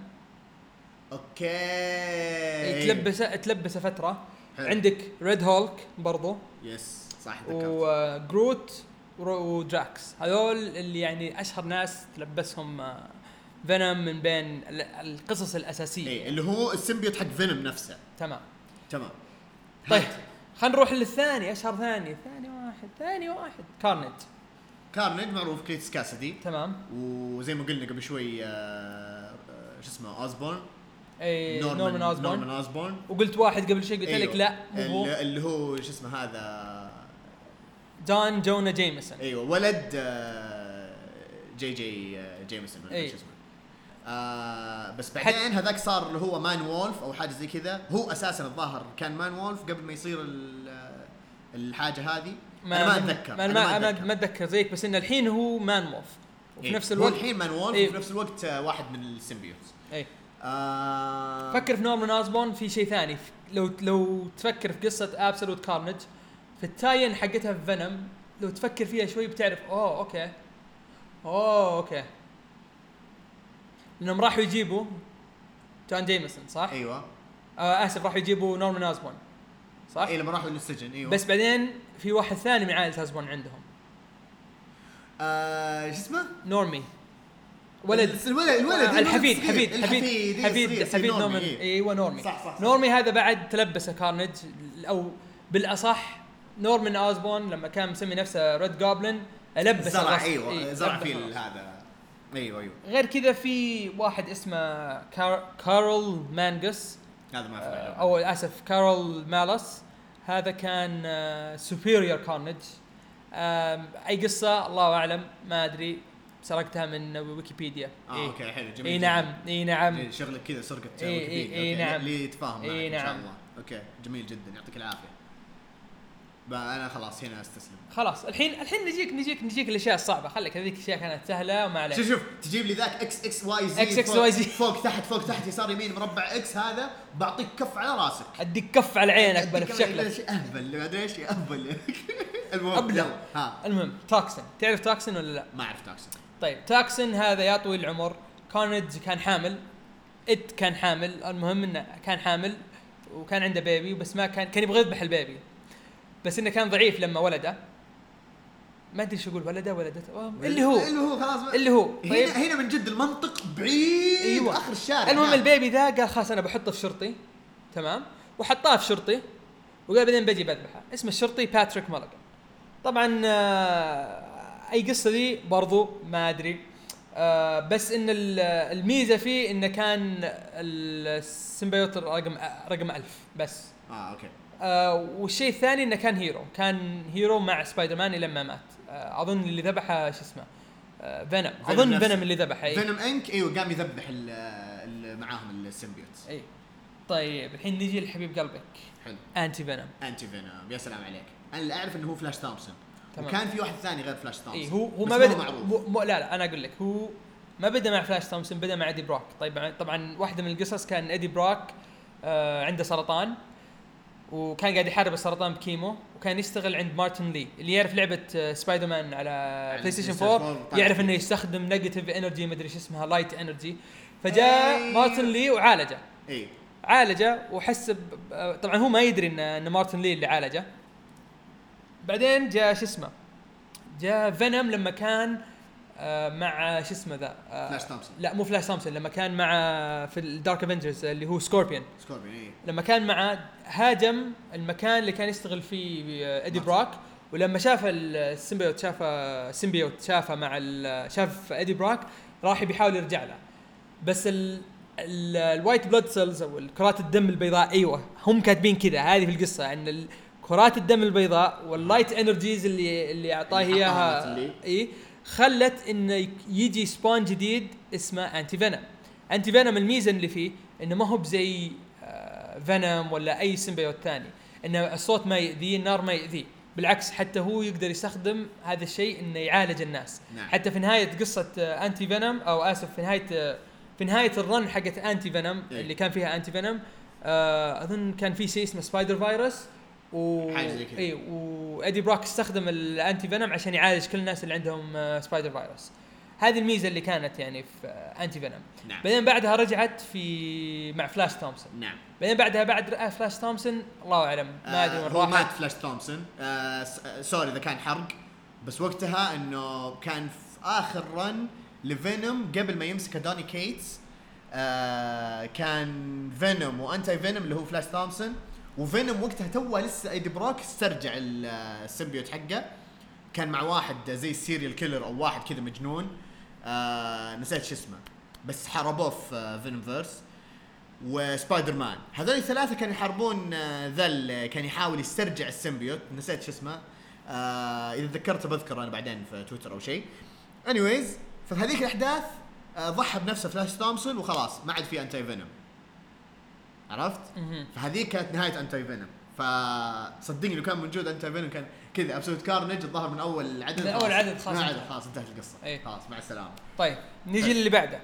أوكي. تلبس تلبس فترة. حلو. عندك Red Hulk برضو. Yes صح ذكرت وجروت ودراكس هذول اللي يعني أشهر ناس تلبسهم آه، فينوم من بين ال- القصص الأساسية. إيه اللي هو ال symbiote حق فينوم نفسه. تمام. تمام. طيب. خلينا نروح للثاني أشهر ثاني. ثاني واحد ثاني واحد. كارنج كارنيج معروف كليتس كاسدي تمام. وزي ما قلنا قبل شوي آه، آه، شو اسمه أوزبورن. إي نورمان نورمان أوزبورن. أوزبورن. وقلت واحد قبل شوي قلت لك لا مو هو. اللي, هو شو اسمه هذا؟ جون جونا جيمسون. أيوه ولد آه، جي جي جيمسون ولا أي. شو اسمه. آه بس بعدين هذاك صار اللي هو Man-Wolf أو حاجة زي كذا. هو أساسا الظاهر كان Man-Wolf قبل ما يصير ال- الحاجة هذه. أنا ما أتذكر. ما أنا ما ما ما أتذكر. زيك بس انه الحين هو Man-Wolf وفي إيه. نفس هو الوقت الحين Man-Wolf إيه. وفي نفس الوقت آه، واحد من ال symbiotes. اي آه فكر في نورمان أوزبورن. في شيء ثاني. لو لو تفكر في قصة Absolute Carnage في ال tie-in حقتها في فينوم لو تفكر فيها شوي بتعرف أوه أوكي. أوه أوكي. لأنهم راحوا يجيبوا جون جيمسون صح؟ أيوه. آه آسف راح يجيبوا نورمان اوزبون صح؟ اي لما راحوا للسجن أيوه. بس بعدين في واحد ثاني من عائلة اوزبون عندهم آه شو اسمه؟ نورمي ولد الولد الولد آه الحفيد. حفيد حفيد إيه، حفيد حفيد نورمي، نورمان إيه. إيوه نورمي صح صح. نورمي هذا بعد تلبسه كارنج أو بالأصح نورمان اوزبون لما كان مسمي نفسه Red Goblin لبس زرع. إيوه إيه، زرع الرأس. هذا إيوه إيوه غير كذا في واحد اسمه كار... كارول مانجس هذا ما آه، في أو اسف كارول مالس هذا كان Superior Carnage أي قصة الله أعلم ما أدري سرقتها من ويكيبيديا آه إيه. أوكي حلو جميل إي. نعم إي نعم إيه، شغلك كذا سرقة إيه، إيه، ويكيبيديا، إيه، أوكي. نعم. اللي يتفاهم معك إيه، إن شاء نعم. الله أوكي جميل جدا يعطيك العافية أنا خلاص هنا أستسلم. خلاص الحين الحين نجيك نجيك نجيك الأشياء الصعبة. خليك هذيك الأشياء كانت سهلة وما عليك. شوف شوف تجيب لي ذاك إكس إكس واي زي إكس فوق- واي زي. فوق تحت فوق تحت يسار يمين مربع X هذا بعطيك كف على راسك. أديك كف على عينك بلا في شكلك اهبل ما أدري إيش؟ اهبل المهم. يلا، ها. المهم تاكسن. تعرف تاكسن ولا لا؟ ما أعرف تاكسن طيب تاكسن هذا يا طويل العمر. كارنج كان حامل. it كان حامل. المهم إنه كان حامل وكان عنده baby بس ما كان كان يبغى يذبح ال baby. بس إنه كان ضعيف لما ولده. ما أدري شو أقول ولده ولدته. اللي هو. اللي هو خلاص. اللي هو. طيب. هنا هنا من جد المنطق بعيد أيوة. آخر الشارع. المهم هناك. ال baby ذا قال خلاص أنا بحطه في شرطي. تمام؟ وحطاه في شرطي. وقال بعدين بجي بذبحه. اسم الشرطي باتريك موليجن طبعا آه، أي قصة دي برضو ما أدري. آه، بس إن ال- الميزة فيه إنه كان ال symbiote رقم رقم ألف. بس. آه أوكي. آه والشيء الثاني إنه كان hero. كان hero مع سبايدر مان لما مات. آه أظن اللي ذبحه شو اسمه؟ آه فينوم. فينوم أظن. فينوم اللي ذبحه اي فينوم إنك إيوه قام يذبح ال- ال- معاهم ال symbiotes اي طيب الحين نجي لحبيب قلبك. حلو. أنتي فينوم. أنتي فينوم. يا سلام عليك. أنا اللي أعرف إنه هو فلاش تومسون تمام. وكان في واحد ثاني غير فلاش تومسون اي هو هو ما بدا معروف. لا لا أنا أقول لك. هو ما بدأ مع فلاش تومسون بدأ مع ايدي بروك طيب طبعا واحدة من القصص كان ايدي بروك آه عنده سرطان. وكان قاعد يحارب السرطان ب chemo وكان يشتغل عند مارتن لي اللي يعرف لعبة آه، سبايدر مان على بلاي ستيشن 4 طيب. يعرف إنه يستخدم negative energy مدري شو اسمها light energy فجاء أي. مارتن لي وعالجه أي عالجه وحس ب- طبعا هو ما يدري إن إن مارتن لي اللي عالجه بعدين جاء شو اسمه جاء فينوم لما كان آه، مع شو اسمه ذا؟ آه، فلاش تومسون لا مو فلاش تومسون لما كان مع في الدارك افنجرز اللي هو سكوربيون سكوربيون اي لما كان مع هاجم المكان اللي كان يشتغل فيه آه، ايدي مارتن. براك ولما شاف ال symbiote شافه ال symbiote شافه مع شاف ايدي براك راح بيحاول يرجع له. بس ال ال- ال white blood cells أو الكرات الدم البيضاء أيوه هم كاتبين كذا هذه في القصة إن كرات الدم البيضاء وال light energies اللي اللي أعطاه إياها. اي خلت انه يجي spawn جديد اسمه انتي فينوم انتي فينوم الميزة اللي فيه إنه ما هو بزي آه، فينوم ولا أي symbiote ثاني. إنه الصوت ما يأذيه النار ما يأذيه. بالعكس حتى هو يقدر يستخدم هذا الشيء إنه يعالج الناس. نعم. حتى في نهاية قصة آه، انتي فينوم أو آسف في نهاية آه، في نهاية ال run حقت انتي فينوم. اللي كان فيها انتي فينوم آه أظن كان في شيء اسمه Spider virus و حاجة زي كذا. اي وايدي بروك استخدم الأنتي فينوم عشان يعالج كل الناس اللي عندهم آه، Spider virus هذه الميزة اللي كانت يعني في آه، أنتي فينوم. نعم. بعدين بعدها رجعت في مع فلاش تومسون. نعم. بعدين بعدها بعد آه، فلاش تومسون الله أعلم ما أدري آه هو مات فلاش تومسون. آه آه، sorry إذا كان حرق. بس وقتها إنه كان في آخر run لفينوم قبل ما يمسك دوني كيتس آه كان فينوم وأنتي فينوم اللي هو فلاش تومسون. وفينوم وقتها توه لسه ايدي بروك استرجع ال- آه، ال symbiote حقه. كان مع واحد زي ال serial killer أو واحد كذا مجنون. آه نسيت شو اسمه. بس حاربوه في آه، فينوم فيرس وسبايدر مان هذول الثلاثة كانوا يحاربون آه، ذا اللي كان يحاول يسترجع ال symbiote. نسيت شو اسمه. آه إذا تذكرته بذكره أنا بعدين في تويتر أو شيء. anyways ففي هذيك الأحداث آه ضحى بنفسه فلاش تومسون وخلاص. ما عاد في انتي فينوم عرفت؟ فهذيك كانت نهاية انتي فينوم فصدقني لو كان موجود انتي فينوم كان كذا. Absolute Carnage الظاهر من أول عدد من خلاص. عدد خلاص. انتهى. عدد خلاص. انتهت القصة. إيه. خلاص مع السلامة. طيب نجي للي بعده.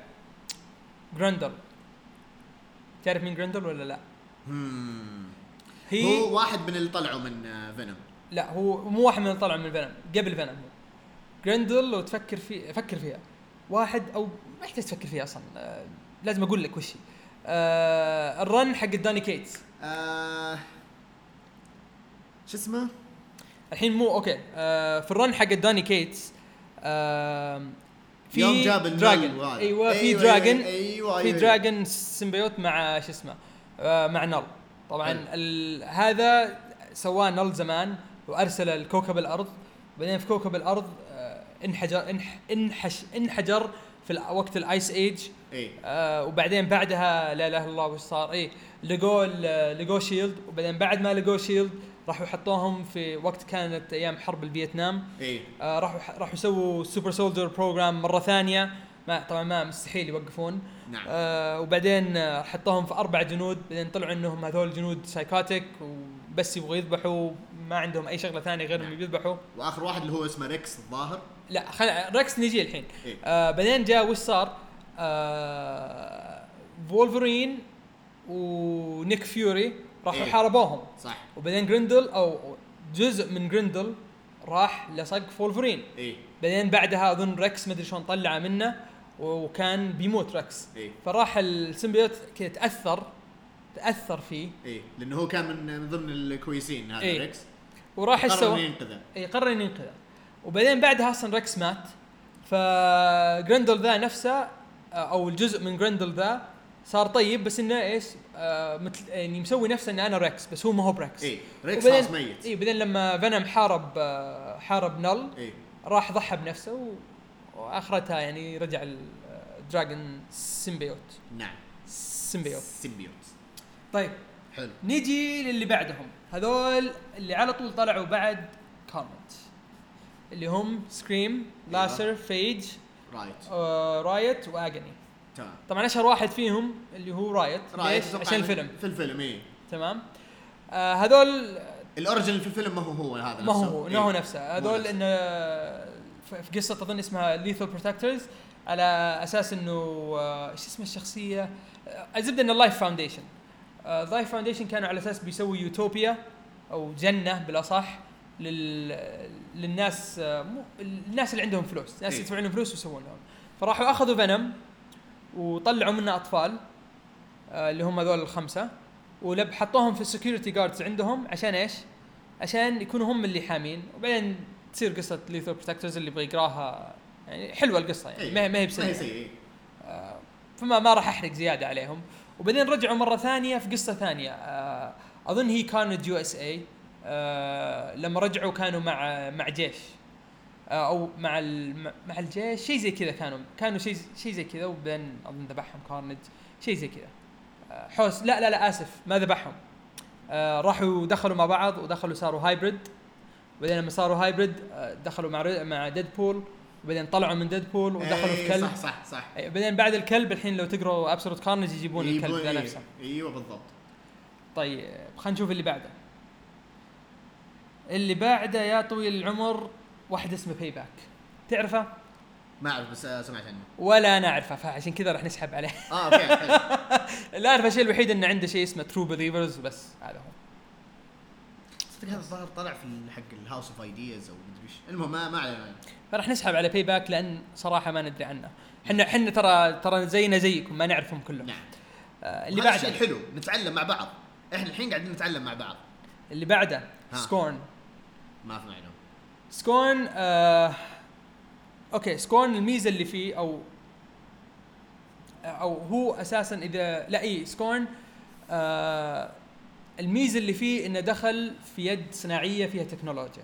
جراندل تعرف مين جراندل ولا لا؟ هي هو واحد من اللي طلعوا من آه، فينوم لا هو مو واحد من اللي طلع من فينوم قبل فينوم هو. جراندل لو تفكر في فكر فيها. واحد أو ما يحتاج تفكر فيها أصلا. آه لازم أقول لك وش هي. آه ال run حق داني كيتس. آه شو اسمه؟ الحين مو أوكي. آه في ال run حق داني كيتس آه في يوم جاب dragon وهذا. أيوه في أيوة، dragon أيوه في أيوة. dragon symbiote مع شو اسمه آه مع نل. طبعا هذا سواه نل زمان وأرسل الكوكب الأرض. بعدين في كوكب الأرض آه انحجر انح انحش انحجر في وقت ال ice age اي آه وبعدين بعدها لا إله إلا الله وش صار؟ اي لقوا ال- لقوا شيلد وبعدين بعد ما لقوا شيلد راحوا حطوهم في وقت كانت أيام حرب الفيتنام. اي آه راحوا راحوا يسووا super soldier program مرة ثانية. ما طبعا ما مستحيل يوقفون. نعم. آه وبعدين آه، حطوهم في أربع جنود. بعدين طلعوا إنهم هذول جنود psychotic وبس يبغوا يذبحوا. ما عندهم أي شغلة ثانية غير إنهم نعم. يذبحوا. وآخر واحد اللي هو اسمه ريكس الظاهر. لا خل... ركس نجي الحين. إيه. آه بعدين جاء وش صار؟ آه وولفرين ونيك فيوري راحوا إيه. حاربوهم. صح. وبعدين جريندل أو جزء من جريندل راح لصق في وولفرين اي بعدين بعدها أظن ركس مدري شلون طلعه منه وكان بيموت ركس اي فراح ال symbiote كذا تأثر تأثر فيه. اي لأنه هو كان من من ضمن الكويسين هذا إيه. ريكس وراح إيش قرر سوى؟ إنه ينقذه. اي قرر ينقذه. وبعدين بعدها أصلا ركس مات. فجرندل ذا نفسه أو الجزء من جرندل ذا صار طيب بس إنه إيش؟ آه مثل يعني مسوي نفسه إنه أنا ركس بس هو ما هو بركس اي Rex خلاص ميت. اي بعدين لما Venom حارب آه حارب Knull اي راح ضحى بنفسه و... وآخرتها يعني رجع ال dragon symbiote نعم. symbiote symbiote طيب. حلو. نيجي للي بعدهم. هذول اللي على طول طلعوا بعد Carnage اللي هم Scream Lasher Phage Riot آه، Riot و Agony تمام. طبعا أشهر واحد فيهم اللي هو Riot Riot ليش؟ عشان الفيلم. في الفيلم اي تمام. آه هذول ال origin في الفيلم ما هو هو هذا ما هو. هو إيه. ما هو نفسه. هذول. إنه في قصة أظن اسمها Lethal Protectors على أساس إنه آه، إيش اسم الشخصية؟ آه، الزبدة إنه Life Foundation Life Foundation كانوا على أساس بيسوي يوتوبيا أو جنة بالأصح. لل للناس مو الناس اللي عندهم فلوس الناس إيه. يدفعون لهم فلوس ويسوون لهم فراحوا أخذوا Venom وطلعوا منه أطفال آه، اللي هم هذول الخمسة ولب حطوهم في ال security guards عندهم عشان إيش؟ عشان يكونوا هم اللي حامين وبعدين تصير قصة Lethal Protectors اللي يبغى يقراها يعني حلوة القصة يعني إيه. ما هي- بسيئة إيه. آه، فما ما راح أحرق زيادة عليهم وبعدين رجعوا مرة ثانية في قصة ثانية آه، أظن هي كانت USA لما رجعوا كانوا مع مع جيش. آه، أو مع مع الجيش شيء زي كذا كانوا. كانوا شيء شيء زي كذا وبعدين أظن ذبحهم Carnage شيء زي كذا. آه، حوس. لا لا لا آسف. ما ذبحهم. آه، راحوا دخلوا مع بعض ودخلوا صاروا hybrid بعدين لما صاروا hybrid آه، دخلوا مع مع Deadpool وبعدين طلعوا من Deadpool ودخلوا في إيه، كلب صح صح صح. بعدين بعد الكلب الحين لو تقروا Absolute Carnage يجيبون الكلب ذا إيه، نفسه. إيوه بالضبط. طيب خلينا نشوف اللي بعده. اللي بعده يا طويل العمر واحد اسمه Payback تعرفه ما أعرف بس آه، سمعت عنه ولا أنا اعرفه فعشان كذا راح نسحب عليه. آه okay حلو. (laughs) اللي اعرفه الشيء الوحيد إنه عنده شيء اسمه True Believers بس هذا هو. صدق هذا الظاهر طلع في حق ال House of Ideas أو مدري إيش. المهم ما ما علينا. فراح نسحب على Payback لأن صراحة ما ندري عنه. إحنا إحنا ترى ترى زينا زيكم ما نعرفهم كلهم. نعم. آه اللي الشيء بعده. الحلو نتعلم مع بعض. إحنا الحين قاعدين نتعلم مع بعض. اللي بعده. Scorn ما سمعنا Scorn آه okay Scorn الميزة اللي فيه أو أو هو أساسا إذا لا إي Scorn آه الميزة اللي فيه إنه دخل في يد صناعية فيها تكنولوجيا.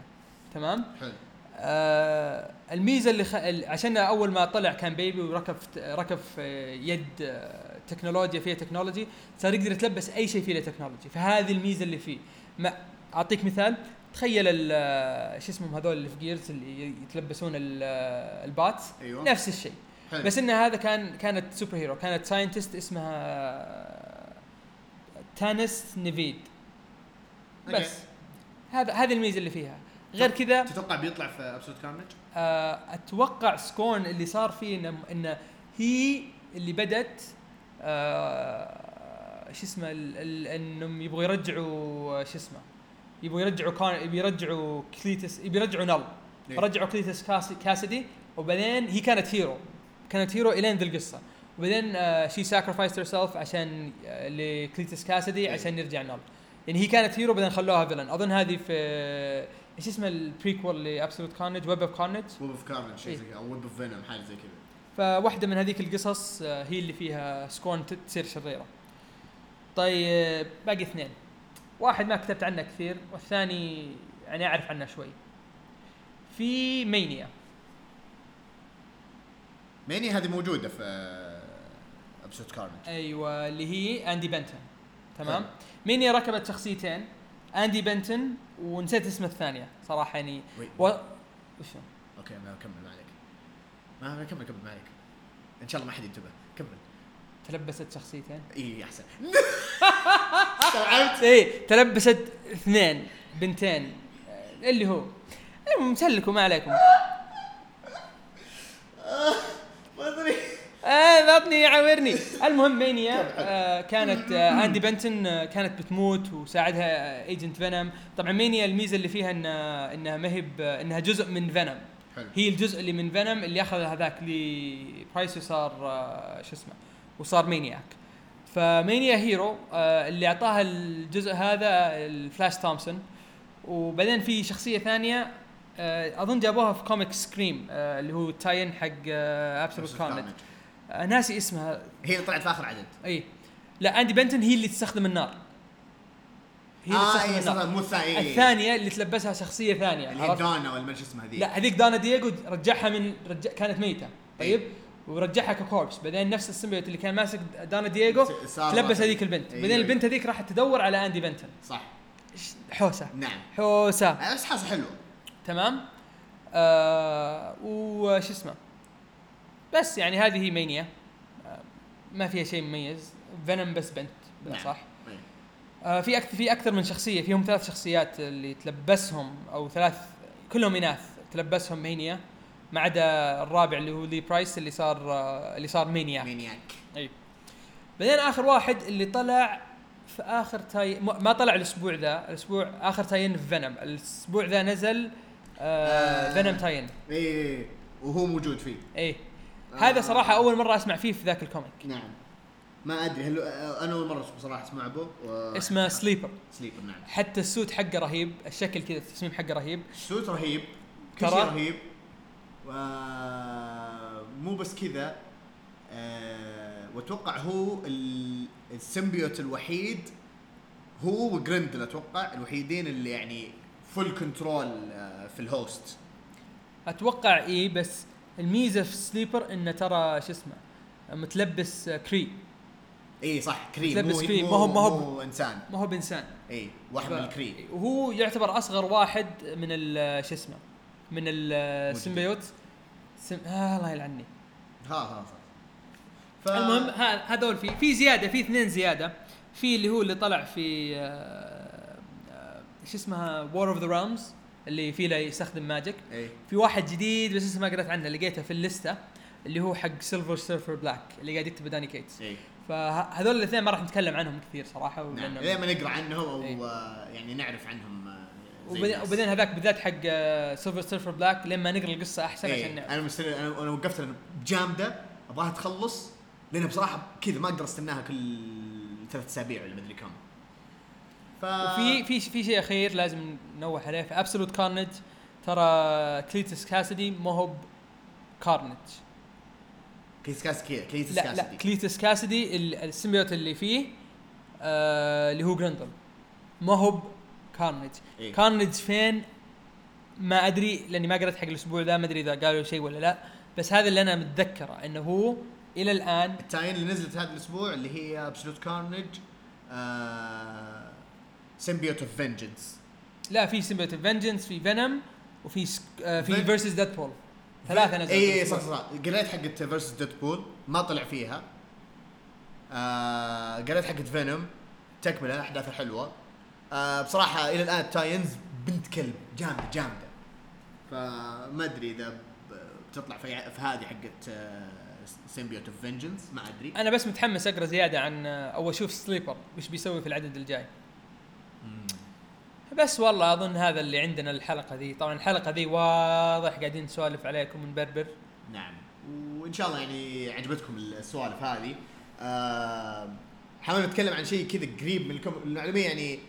تمام؟ حلو. آه الميزة اللي خ... عشان أول ما طلع كان baby وركب في- ركب في يد آه، تكنولوجيا فيها technology صار يقدر يتلبس أي شيء فيه technology. فهذه الميزة اللي فيه. ما أعطيك مثال. تخيل ال- آه، شو اسمهم هذول اللي في Gears اللي يتلبسون ال- آه، ال bots أيوه. نفس الشيء. حلو. بس إن هذا كان كانت super hero كانت scientist اسمها آه، Tanis Nieves okay. بس. هذا هذه الميزة اللي فيها. غير كذا تتوقع بيطلع في Absolute Carnage؟ آه، أتوقع Scorn اللي صار فيه إنه إنه هي اللي بدت آه، شو اسمه إنهم يبغوا يرجعوا شو اسمه يبغوا يرجعوا كان يبي يرجعوا Cletus يبي يرجعوا Knull. إيه. رجعوا Cletus Kas- Kasady وبعدين هي كانت hero كانت hero إلين ذي القصة. وبعدين she sacrifice herself عشان آه، ل Cletus Kasady إيه. عشان يرجع Knull يعني هي كانت hero بعدين خلوها villain أظن هذه في إيش اسمه ال prequel ل Absolute Carnage Web of Carnage Web of Carnage شيء إيه. زي كذا أو Web of Venom حاجة زي كذا. فواحدة من هذيك القصص آه، هي اللي فيها Scorn ت- تصير شريرة. طيب باقي اثنين. واحد ما كتبت عنه كثير والثاني يعني أعرف عنه شوي. في Mania. Mania هذه موجودة في Absolute Carnage أيوه اللي هي Andi Benton تمام؟ حلو. مانيا ركبت شخصيتين أندي بنتون ونسيت اسم الثانية. صراحة يعني. و... وش هو؟ أوكي أنا أكمل ما عليك. ما كمل كمل ما عليك. إن شاء الله ما حد ينتبه. تلبست شخصيتين؟ إي أحسن. (laughs) استوعبت إيه تلبست اثنين بنتين آه، اللي هو. المهم سلكوا ما عليكم. ما أدري. آه بطني يعورني المهم Mania آه كانت آه Andi Benton آه كانت بتموت وساعدها Agent Venom طبعا Mania الميزة اللي فيها انها إنها ما هي إنها جزء من Venom هي الجزء اللي من Venom اللي أخذ هذاك Lee Price وصار آه شو اسمه وصار Maniac. ف Mania hero آه اللي أعطاها الجزء هذا ال Flash Thompson. وبعدين في شخصية ثانية آه أظن جابوها في comic Scream آه اللي هو tie-in حق آه Absolute. آه ناسي اسمها. هي اللي طلعت في آخر عدد. إي. لا Andi Benton هي اللي تستخدم النار. هي اللي تستخدم إي النار. مو الثاني الثانية اللي تلبسها شخصية ثانية اللي هي؟ Donna ولا ما اسمها ذي لا هذيك Donna Diego رجعها من رجع كانت ميتة. طيب؟ ورجعها ك corpse بعدين نفس ال symbiote اللي كان ماسك Donna Diego تلبس. هذيك البنت. أيوة، بعدين أيوة. البنت هذيك راحت تدور على Andi Benton صح. حوسة. نعم. حوسة. آه، بس حاسه حلوة. تمام. آه وش اسمه؟ بس يعني هذه هي Mania آه ما فيها شيء مميز. Venom بس بنت نعم. صح؟ إيه. آه في أكثر في أكثر من شخصية. فيهم ثلاث شخصيات اللي تلبسهم أو ثلاث كلهم إناث تلبسهم Mania ما عدا الرابع اللي هو Lee Price اللي صار آه اللي صار Mania Maniac أي. بعدين آخر واحد اللي طلع في آخر tie-in ما طلع الأسبوع ذا الأسبوع آخر tie-in في Venom. الأسبوع ذا نزل آه آه. Venom tie-in. إي وهو موجود فيه. إيه آه. هذا صراحة أول مرة أسمع فيه في ذاك ال comic. نعم. ما أدري هل آه، أنا أول مرة بصراحه اسمع به و... اسمه Sleeper Sleeper نعم. حتى ال suit حقه رهيب الشكل كذا التصميم حقه رهيب. ال suit رهيب كل؟ شيء رهيب. مو بس كذا آه... وأتوقع هو ال... ال symbiote الوحيد هو و Grendel أتوقع الوحيدين اللي يعني full control في ال host أتوقع إيه بس الميزة في Sleeper إنه ترى شو اسمه متلبس آه، Kree. اي صح Kree. تلبس مو Kree، ما هو- ما هو- إنسان. ما هو بإنسان. اي واحد من ال Kree. وهو يعتبر أصغر واحد من شو اسمه من ال symbiote. سم... آه الله يلعني. ها ها ف... المهم هذول في في زيادة في اثنين زيادة. في اللي هو اللي طلع في آه، آه، شو اسمها؟ War of the Realms اللي فيه له يستخدم magic اي في واحد جديد بس لسه ما قريت عنه لقيته في الليستة اللي هو حق Silver Surfer Black اللي قاعد يكتبه Donny Cates اي فهذول الاثنين ما راح نتكلم عنهم كثير صراحة نعم. ما نقرأ عنهم أو إيه. يعني نعرف عنهم آه، وبعدين, هذاك بالذات حق Silver Surfer Black لما نقرأ القصة أحسن إيه، عشان نعرف. أنا مستني أنا أنا وقفت جامدة أبغاها تخلص لأن بصراحة كذا ما أقدر أستناها كل ثلاث أسابيع ولا مدري كم. ف وفي في في شيء أخير لازم نوه عليه في Absolute Carnage ترى Cletus Kasady ما هو Carnage كيس كاس كذا كيس لا كاس لا Cletus Kasady ال- ال symbiote اللي فيه آه اللي هو Grendel ما هو Carnage إيه. Carnage فين ما أدري لأني ما قريت حق الأسبوع ذا ما أدري إذا قالوا شيء ولا لا. بس هذا اللي أنا متذكره إنه هو إلى الآن ال tie-in اللي نزلت هذا الأسبوع اللي هي Absolute Carnage Symbiote of Vengeance لا في Symbiote Vengeance في Venom وفي سك... آه في versus Deadpool ثلاثة نزلوا اي الأسبوع. صح صح قريت حقت versus Deadpool ما طلع فيها. آه قريت حقت Venom تكملة احداثها حلوة. آه بصراحة إلى الآن tie-ins بنت كلب جامدة جامدة. فما أدري إذا بتطلع في في هذه حقت Symbiote of Vengeance ما أدري. أنا بس متحمس أقرأ زيادة عن أو أشوف Sleeper وش بيسوي في العدد الجاي. بس والله أظن هذا اللي عندنا الحلقة ذي. طبعا الحلقة ذي واضح قاعدين نسولف عليكم ونبربر. نعم. وإن شاء الله يعني عجبتكم السوالف هذه. آه حابب نتكلم عن شيء كذا قريب من الكم... المعلوميه يعني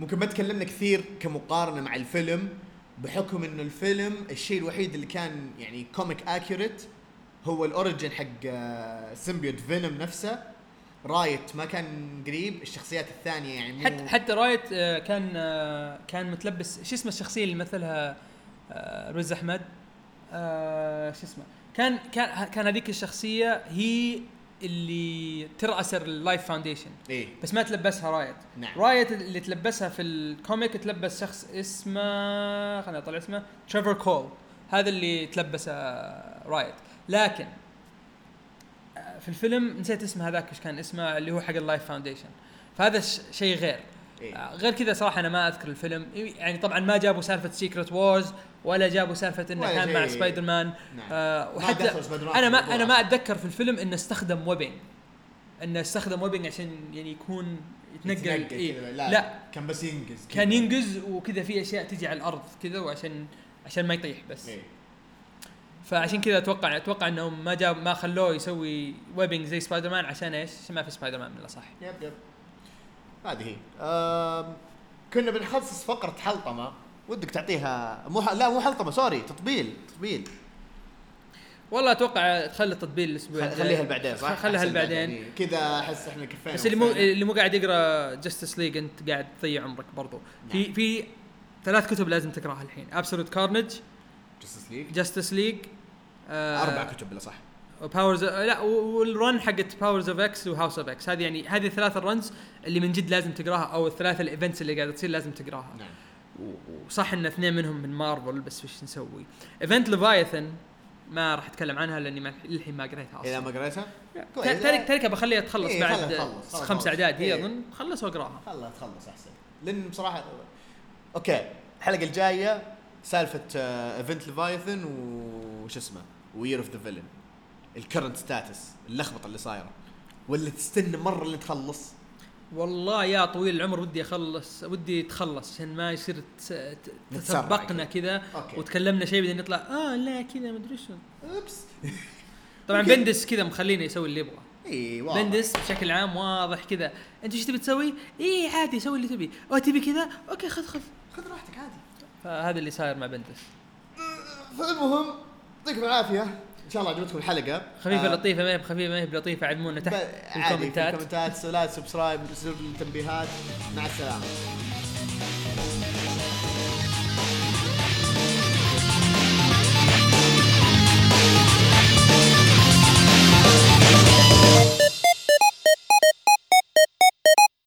ممكن ما تكلمنا كثير كمقارنة مع الفيلم بحكم إنه الفيلم الشيء الوحيد اللي كان يعني comic accurate هو ال origin حق آه، symbiote Venom نفسه. Riot ما كان قريب الشخصيات الثانية يعني مو حتى حتى Riot آه، كان آه، كان متلبس شو اسمه الشخصية اللي مثلها آه، رز أحمد؟ آه، شو اسمه؟ كان كان كان هذيك الشخصية هي اللي تراس ال Life Foundation إيه. بس ما تلبسها Riot نعم. Riot اللي تلبسها في ال comic تلبس شخص اسمه خليني أطلع اسمه Trevor Cole هذا اللي تلبسه Riot لكن آه، في الفيلم نسيت اسمه هذاك إيش كان اسمه اللي هو حق ال Life Foundation فهذا شيء غير. إيه. آه، غير كذا صراحة أنا ما أذكر الفيلم يعني طبعا ما جابوا سالفة Secret Wars ولا جابوا سالفة إنه كان مع. سبايدر مان نعم. آه ما وحتى مان أنا ما أنا ما. أتذكر في الفيلم إنه استخدم webbing إنه استخدم webbing عشان يعني يكون يتنقل يتنقل إيه. لا, لا, كان بس ينقز كذا. كان ينقز وكذا في أشياء تجي على الأرض كذا وعشان عشان ما يطيح بس إيه. فعشان كذا أتوقع أتوقع انهم ما جاب ما خلوه يسوي webbing زي سبايدر مان عشان إيش؟ عشان ما في سبايدر مان من الاصح yep yep هذه هي كنا بنخصص فقرة حلطمة ودك تعطيها مو. لا مو حلطمة sorry تطبيل تطبيل والله أتوقع تخلي التطبيل الأسبوع. خليها بعدين صح؟ خليها أحسن بعدين إيه. كذا أحس إحنا كفينا بس اللي مو. اللي مو قاعد يقرأ Justice League أنت قاعد تضيع عمرك برضو في نعم. في ثلاث كتب لازم تقرأها الحين Absolute Carnage Justice League. Justice League أربع كتب بلا صح Powers لا وال run حقت Powers of X و House of X هذه يعني هذه الثلاث ال runs اللي من جد لازم تقراها أو الثلاث ال events اللي قاعدة تصير لازم تقراها. نعم. وصح إن اثنين منهم من مارفل بس وش نسوي؟ Event Leviathan ما راح أتكلم عنها لأني للحين ما قريتها إذا أصلا ما قريتها؟ ترك تركها بخليها تخلص إيه، بعد خلها خمس. أعداد هي إيه. أظن خلص وأقراها. خلها تخلص أحسن. لأن بصراحة okay الحلقة الجاية سالفة Event Leviathan وش اسمه؟ Year of the Villain ال current status اللخبطة اللي صايرة. ولا تستنى مرة اللي تخلص. والله يا طويل العمر ودي أخلص ودي تخلص عشان ما يصير تسبقنا كذا. وتكلمنا شيء بعدين نطلع آه لا كذا مدري شو oops. (laughs) طبعا. Bendis كذا مخلينه يسوي اللي يبغاه إي واضح. Bendis بشكل عام واضح كذا. أنت إيش تبي تسوي؟ إي عادي سوي اللي تبي، أو تبي كذا؟ okay خذ خذ. خذ راحتك عادي. فهذا اللي صاير مع Bendis. فالمهم يعطيكم العافية. إن شاء الله عجبتكم الحلقة. خفيفة آه، لطيفة ما هي بخفيفه ما هي بلطيفة ادعمونا تحت في عادي في الكومنتات. الكومنتات like subscribe زر التنبيهات. مع السلامة.